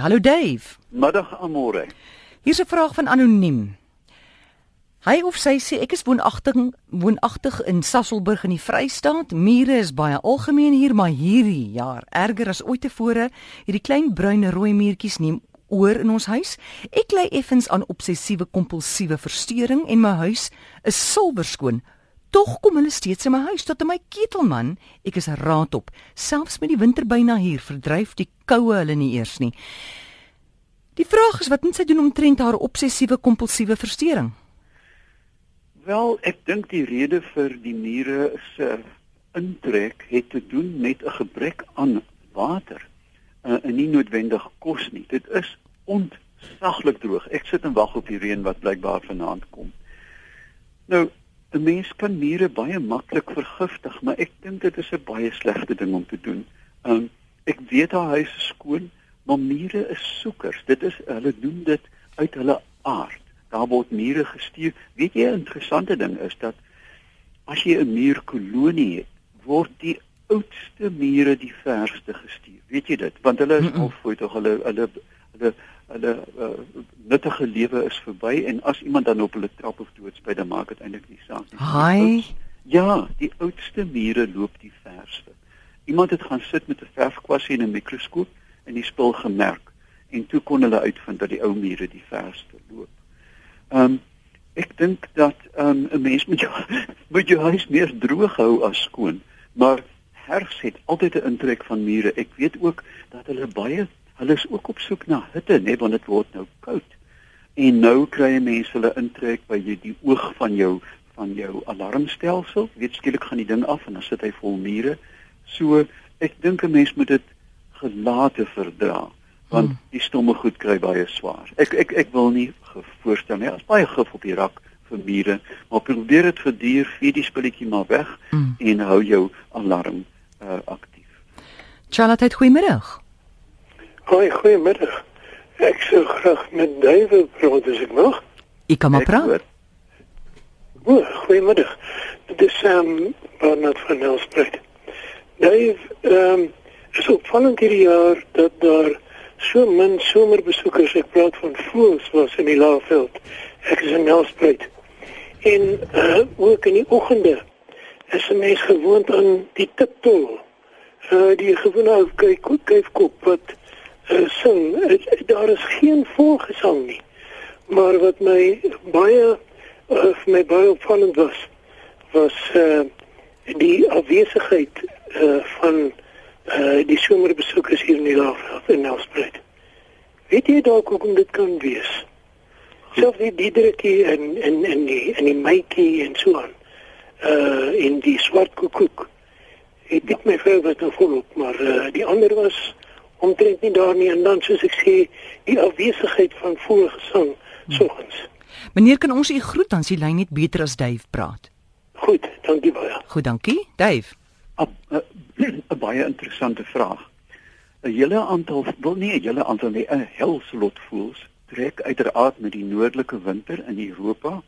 Hallo Dave. Middag Amore. Hier's 'n vraag van anoniem. Hy of sy sê ek is woonagtig woonagtig in Sasselburg in die Vrystaat. Mure is baie algemeen hier, maar hierdie jaar erger as ooit tevore. Hierdie klein bruin rooi muurtjies neem oor in ons huis. Ek ly effens aan obsessiewe kompulsiewe verstoring en my huis is silwerskoon. Tog kom hulle steeds in my huis tot in my ketelman. Ek is raad op. Selfs met die winter byna hier, verdryf die koue hulle nie eers nie. Die vraag is wat moet sy doen om trend haar obsessiewe kompulsiewe verstoring? Wel, ek dink die rede vir die mure se intrek het te doen met 'n gebrek aan water uh, en nie noodwendig kos nie. Dit is ontsaglik droog. Ek sit en wag op die reën wat blykbaar vanaand kom. Nou, 'n mens kan mure baie maklik vergiftig, maar ek dink dit is 'n baie slegte ding om te doen. Um ek weet haar huis is skoon, maar mure is soekers. Dit is hulle doen dit uit hulle aard. Daar word mure gestuur. Weet jy 'n interessante ding is dat as jy 'n muurkolonie het, word die oudste mure die verste gestuur. Weet jy dit? Want hulle is al voor tog hulle hulle hulle hulle uh, nuttige lewe is verby en as iemand dan op hulle trap of doodsby dan maak dit eintlik nie saak nie. Hi. Ja, die oudste mure loop die verste. Iemand het gaan sit met 'n verfkwassie en 'n mikroskoop en die spul gemerk en toe kon hulle uitvind dat die ou mure die verste loop. Ehm um, ek dink dat ehm um, 'n mens moet jou moet jou huis meer droog hou as skoon, maar herfs het altyd 'n intrek van mure. Ek weet ook dat hulle baie hulle is ook op soek na hitte, net want dit word nou koud. En nou kry mense hulle intrek by jy die oog van jou van jou alarmstelsel. Weet skielik gaan die ding af en dan sit hy vol mure. So ek dink 'n mens moet dit gelate verdra want hmm. die stomme goed kry baie swaar. Ek ek ek wil nie voorstel nie. Daar's baie gif op die rak vir mure, maar probeer dit vir dier, vee die spulletjie maar weg hmm. en hou jou alarm uh, aktief. Charlotte, goeiemiddag. Hoi, goeiemiddag. Ek sou graag met Duwe praat as ek mag. Ek kan maar praat. O, goeiemiddag. Dit is Sam Barnard van Nelspruit. Duwe, ehm, um, is opvallend hierdie jaar dat daar so min somerbesoekers, ek praat van voëls was in die Laagveld. Ek is in Nelspruit. En uh, ook in die oggende is 'n mens gewoond aan die tiptol. Uh die gewone kyk kyk kop wat uh, sing, het, daar is geen volgesang nie. Maar wat my baie uh, my baie opvallend was, was uh, die afwesigheid uh, van uh, die somerbesoekers hier in die Laagveld in Nelspruit. Weet jy dalk hoekom dit kan wees? Selfs die diedertjie en en en die en die meitjie en so aan. Uh in die swart koekoek. Ek dit my vrou was nou volop, maar uh, die ander was omtrent nie daar nie en dan soos ek sê die afwesigheid van voorgesang hmm. soggens. Meneer kan ons u groet dan sien hy net beter as Dave praat. Goed, dankie baie. Goed, dankie. Dave. 'n baie interessante vraag. 'n Hele aantal wil nie 'n hele aantal nie 'n helslot voels trek uiteraard met die noordelike winter in Europa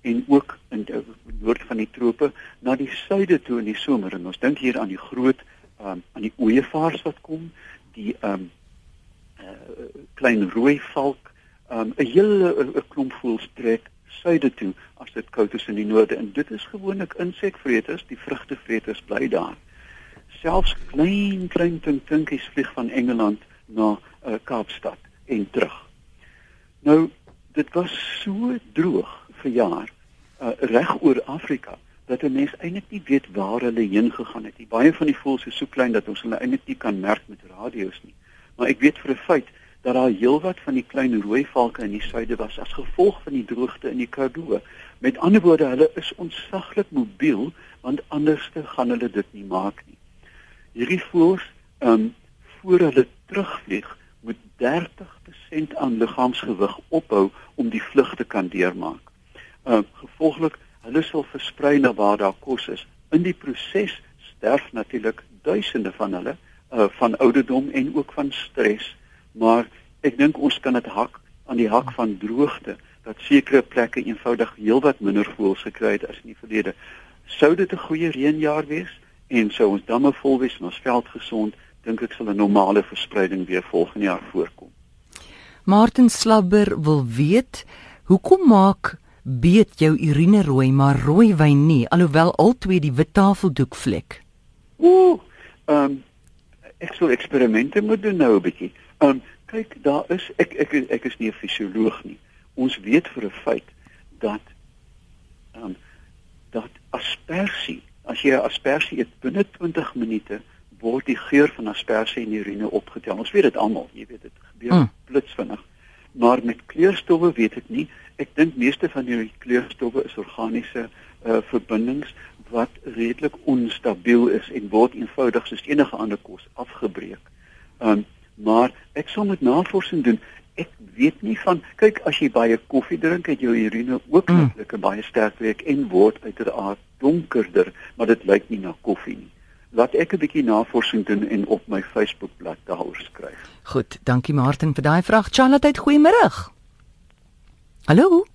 en ook in die noord van die trope na die suide toe in die somer en ons dink hier aan die groot um, aan die ooevaars wat kom die ehm um, uh, klein rooi valk ehm um, 'n hele 'n klomp voëls trek suide toe as dit koud is in die noorde en dit is gewoonlik insekvreters, die vrugtevreters bly daar. Selfs klein klein tintinkies vlieg van Engeland na uh, Kaapstad en terug. Nou dit was so droog vir jaar uh, reg oor Afrika dat 'n mens eintlik nie weet waar hulle heen gegaan het nie. Baie van die voëls is so klein dat ons hulle eintlik nie kan merk met radio's nie. Maar ek weet vir 'n feit dat daar heelwat van die klein rooi valke in die suide was as gevolg van die droogte in die Karoo. Met ander woorde, hulle is ontsaglik mobiel want anders gaan hulle dit nie maak nie. Hierdie voëls, ehm um, voor hulle terugvlieg, moet 30% aan liggaamsgewig ophou om die vlug te kan deurmaak. Ehm uh, gevolglik hulle sal versprei na waar daar kos is. In die proses sterf natuurlik duisende van hulle uh, van ouderdom en ook van stres, maar ek dink ons kan dit hak aan die hak van droogte dat sekere plekke eenvoudig heelwat minder voëls gekry het as in die verlede. Sou dit 'n goeie reënjaar wees en sou ons damme vol wees en ons veld gesond, dink ek sal 'n normale verspreiding weer volgende jaar voorkom. Martin Slabber wil weet, hoekom maak beet jou urine rooi maar rooi wyn nie, alhoewel albei die wit tafeldoek vlek? Ooh, ehm um, ek sou eksperimente moet doen nou 'n bietjie. Ehm um, kyk, daar is ek ek ek is nie 'n fisioloog nie. Ons weet vir 'n feit dat ehm um, dat aspersie, as jy aspersie eet binne 20 minute word die geur van aspersie in die urine opgetel. Ons weet dit almal, jy weet dit gebeur mm. blitsvinnig. Maar met kleurstowwe weet ek nie. Ek dink meeste van die kleurstowwe is organiese uh, verbindings wat redelik onstabiel is en word eenvoudig soos enige ander kos afgebreek. Um, maar ek sal met navorsing doen. Ek weet nie van kyk as jy baie koffie drink het jou urine ook mm. netlik baie sterk werk en word uiteraard donkerder, maar dit lyk nie na koffie nie laat ek 'n bietjie navorsing doen en op my Facebookblad daaroor skryf. Goed, dankie Martin vir daai vraag. Charlotte, goeiemôre. Hallo.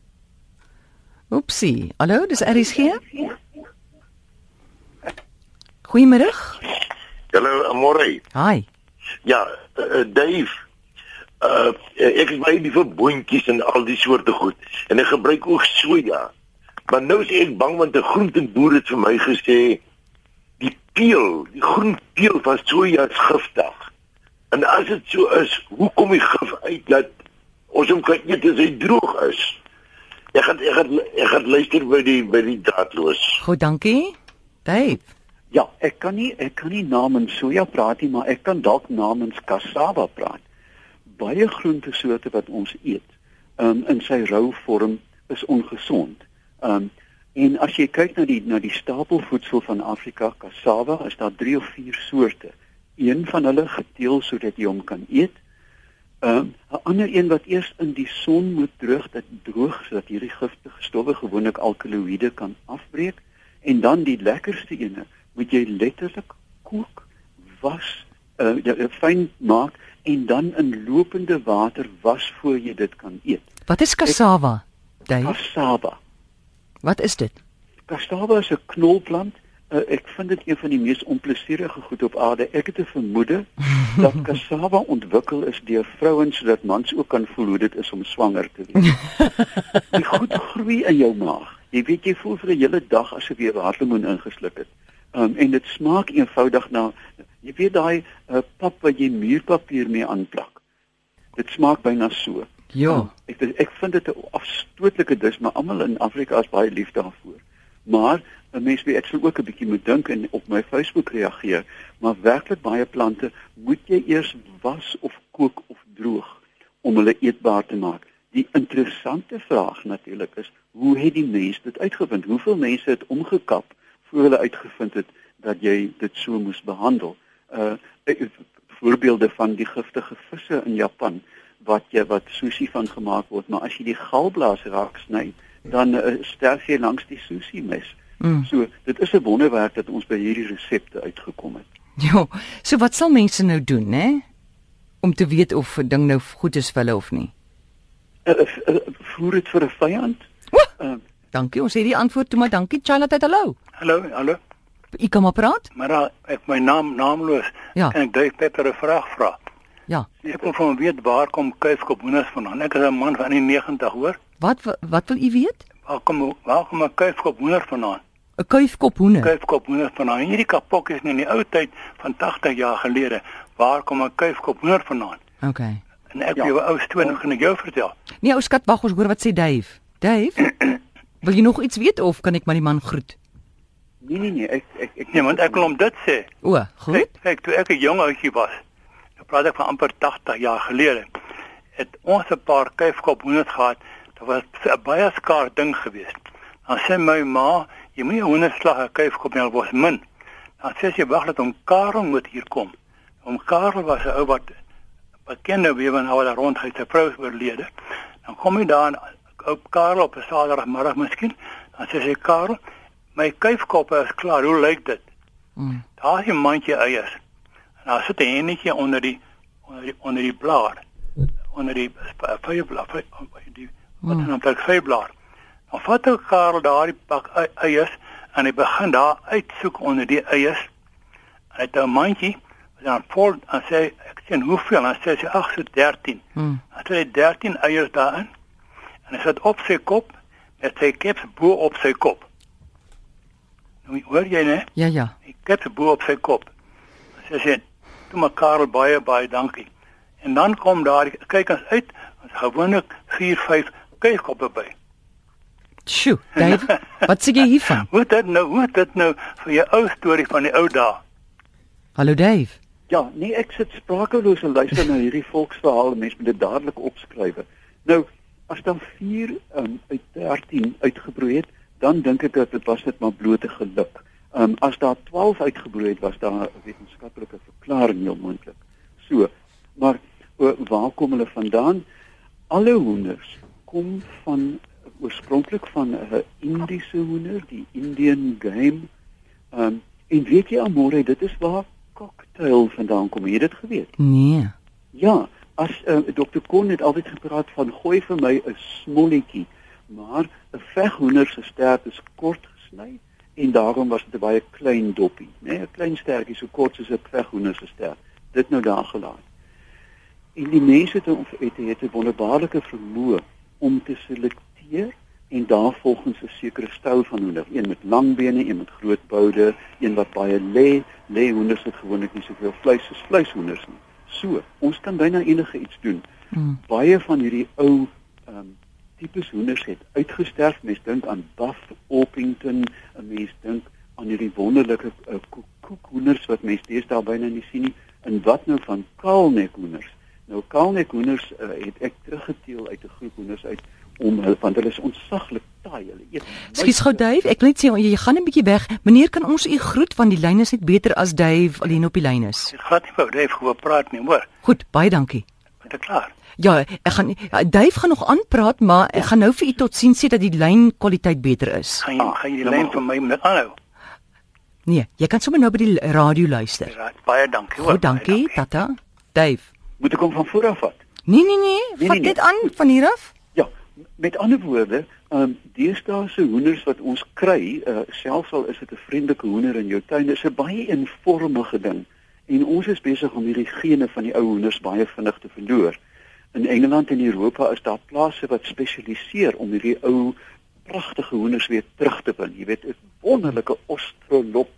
Oepsie. Hallo, dis RSG. Goeiemôre. Hallo, môre. Hi. Ja, uh, Dave. Uh ek is baie lief vir boontjies en al die soorte goed en ek gebruik ook soja. Maar nou is ek bang want 'n groenteboer het vir my gesê peel, die groen peel van soja is giftig. En as dit so is, hoe kom die gif uit dat ons hom kan eet as hy droog is? Ek gaan ek gaan ek gaan luister by die by die draadloos. Goed, dankie. Dave. Ja, ek kan nie ek kan nie namens soja praat nie, maar ek kan dalk namens cassava praat. Baie groentesoorte wat ons eet, um, in sy rou vorm is ongesond. Um En as jy kyk na die na die stapelvoedsel van Afrika, cassava, is daar 3 of 4 soorte. Een van hulle geteel sodat jy hom kan eet. Ehm, 'n um, ander een wat eers in die son moet droog dat droog sodat hierdie giftige stowwe gewoonlik alkaloïde kan afbreek en dan die lekkerste ene moet jy letterlik kook, was, uh fyn maak en dan in lopende water was voor jy dit kan eet. Wat is cassava? Cassava. Wat is dit? Cassava is 'n knolplant. Uh, ek vind dit een van die mees onplesierige goed op aarde. Ek het 'n vermoede dat cassava ontwikkel is deur vrouens sodat mans ook kan voel hoe dit is om swanger te wees. Die goed groei in jou maag. Jy weet jy voel vir 'n hele dag asof jy waterlemoen ingesluk het. Um, en dit smaak eenvoudig na jy weet daai uh, pap wat jy muurpapier mee aanplak. Dit smaak byna so. Ja. Ek ek vind dit 'n afstootlike dis, maar almal in Afrika is baie lief daarvoor. Maar 'n mens moet ek sou ook 'n bietjie moet dink en op my Facebook reageer, maar werklik baie plante moet jy eers was of kook of droog om hulle eetbaar te maak. Die interessante vraag natuurlik is, hoe het die mens dit uitgevind? Hoeveel mense het omgekap voor hulle uitgevind het dat jy dit so moes behandel? Uh voorbeelde van die giftige visse in Japan wat jy wat sushi van gemaak word, maar as jy die galblaas raak sny, dan uh, sterf jy langs die sushi mes. Mm. So dit is 'n wonderwerk dat ons by hierdie resepte uitgekom het. Ja, so wat sal mense nou doen, hè? Om te weet of 'n ding nou goed is vir hulle of nie. Uh, uh, uh, voer dit vir 'n vyand? Uh, dankie, ons het die antwoord toe, maar dankie Charlotte, hallo. Hallo, hallo. Ek kom maar praat. Maar ek my naam naamloos. Ja. En ek dink Pepper 'n vraag vra. Ja. Ek kom van weet waar kom kuifkop hoenders vandaan? Ek is 'n man van die 90 hoor. Wat wat wil u weet? Waar kom waar kom 'n kuifkop hoender vandaan? 'n Kuifkop hoender. Kuifkop hoender vandaan. Hierdie kapok is in die ou tyd van 80 jaar gelede. Waar kom 'n kuifkop hoender vandaan? OK. En ek ja. jou ou storie gaan ek jou vertel. Nee, ou skat, wag ons hoor wat sê Dave. Dave? wil jy nog iets weet of kan ek maar die man groet? Nee nee nee, ek ek ek Nee, want ek wil hom dit sê. O, goed. Kyk, kyk toe ek 'n jong ouetjie was praat ek van amper 80 jaar gelede het ons 'n paar kuifkop hoenders gehad dit was 'n baie skaar ding geweest. Dan sê my ma jy moet nie hoenders slag 'n kuifkop nie was min. Dan sê sy wag dat om Karel moet hier kom. Om Karel was 'n ou wat bekende van nou daar rond hy te vrou oorlede. Dan kom hy daar op Karel op 'n Saterdagmiddag miskien. Dan sê sy Karel my kuifkoppe is klaar hoe lyk dit? Mm. daar is 'n mandjie eiers Nou sit 'n hennetjie onder die onder die onder die blaar. Onder die vyeblaar, die wat dan op vyeblaar. Dan vat ek Karel daardie pak eiers en hy begin daar uitsoek onder die eiers. Hy het 'n mandjie dan vol dan sê ek sien hoeveel dan sê sy ag so 13. Hmm. Dan het hy 13 eiers daarin. En hy sit op sy kop met sy kep bo op sy kop. Nou hoor jy né? Ja ja. Die kep bo op sy kop. Sy sê maar Karel baie baie dankie. En dan kom daar kyk ons uit, ons gewoonlik 4 5 kuierkoppe by. Sjoe, Dave, wat sê jy hiervan? Het dit nou, het dit nou vir jou ou storie van die ou dae? Hallo Dave. Ja, nee, ek sit sprakeloos en luister na hierdie volksverhaal. Mense moet dit dadelik opskryf. Nou, as dan 4 um, uit 13 uitgebroei het, dan dink ek dat dit was net maar blote geluk. Um as daar 12 uitgebroei het, was daar 'n wetenskaplike verklaring heel moontlik. So, maar o, waar kom hulle vandaan? Alle hoenders kom van oorspronklik van 'n Indiese hoender, die Indian game. Um en weet jy almore, dit is waar cocktail vandaan kom. Jy het dit geweet? Nee. Ja, as uh, Dr. Kon het altyd gepraat van gooi vir my 'n smolletjie, maar 'n veghoender se stert is kort gesny en daarom was dit 'n baie klein doppie, né? Nee, 'n klein stertjie so kort soos 'n veghoender se stert. Dit nou daar gelaat. En die mense het het, het 'n wonderbaarlike vermoë om te selekteer en daarvolgens 'n sekere styl van hoender, een met lang bene, een met groot boude, een wat baie lê, lê hoenders het gewoonlik nie soveel vleis soos vleishoenders nie. So, ons kan byna enige iets doen. Hmm. Baie van hierdie ou ehm um, tipes hoenders het uitgesterf. Mens dink aan Buff Orpington, 'n mens dink aan hierdie wonderlike uh, koekhoenders wat mens deesdae byna nie sien nie. En wat nou van kaalnek hoenders? Nou kaalnek hoenders uh, het ek teruggeteel uit 'n groep hoenders uit om hulle want hulle is ontsaglik taai. Hulle eet. Skus gou Dave, ek wil net sê jy gaan 'n bietjie weg. Meneer, kan ons u groet want die lyn is net beter as Dave alleen op die lyn is. Dit gaan nie wou Dave gewoon praat nie, hoor. Goed, baie dankie. Is dit klaar? Ja, ek gaan ja, Dave gaan nog aanpraat, maar ek gaan nou vir u tot sien sê dat die lyn kwaliteit beter is. Gaan jy gaan jy die lyn van my moet aanhou? Nee, jy kan sommer nou by die radio luister. Ja, baie dankie hoor. Goed, dankie, Tata. Dave. Moet ek hom van voor af vat? Nee nee nee, nee, vat nee. dit aan van hier af. Ja, met ander woorde, ehm um, deesdae se hoenders wat ons kry, uh, selfs al is dit 'n vriendelike hoender in jou tuin, is 'n baie eenvormige ding. En ons is besig om hierdie gene van die ou hoenders baie vinnig te verloor. In Engeland en Europa is daar plase wat spesialiseer om hierdie ou pragtige hoenders weer terug te win. Jy weet, 'n wonderlike ostrolop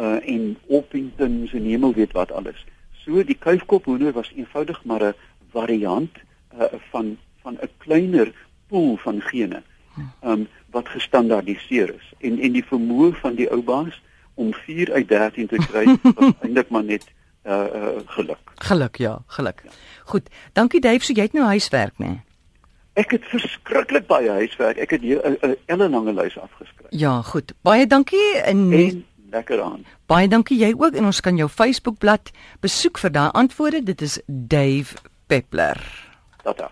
uh en Orpingtons en hemel weet wat alles. So die kuifkop hoender was eenvoudig maar 'n variant uh van van 'n kleiner pool van gene um wat gestandaardiseer is. En en die vermoë van die ou baas om 4 uit 13 te kry was eintlik maar net uh, uh geluk. Geluk ja, geluk. Goed, dankie Dave, so jy het nou huiswerk nê. Nee? Ek het verskriklik baie huiswerk. Ek het 'n uh, ellenlange lys afgeskryf. Ja, goed. Baie dankie en, En lekker aan. baie dankie jy ook en ons kan jou Facebookblad besoek vir daai antwoorde. Dit is Dave Peppler. Tata.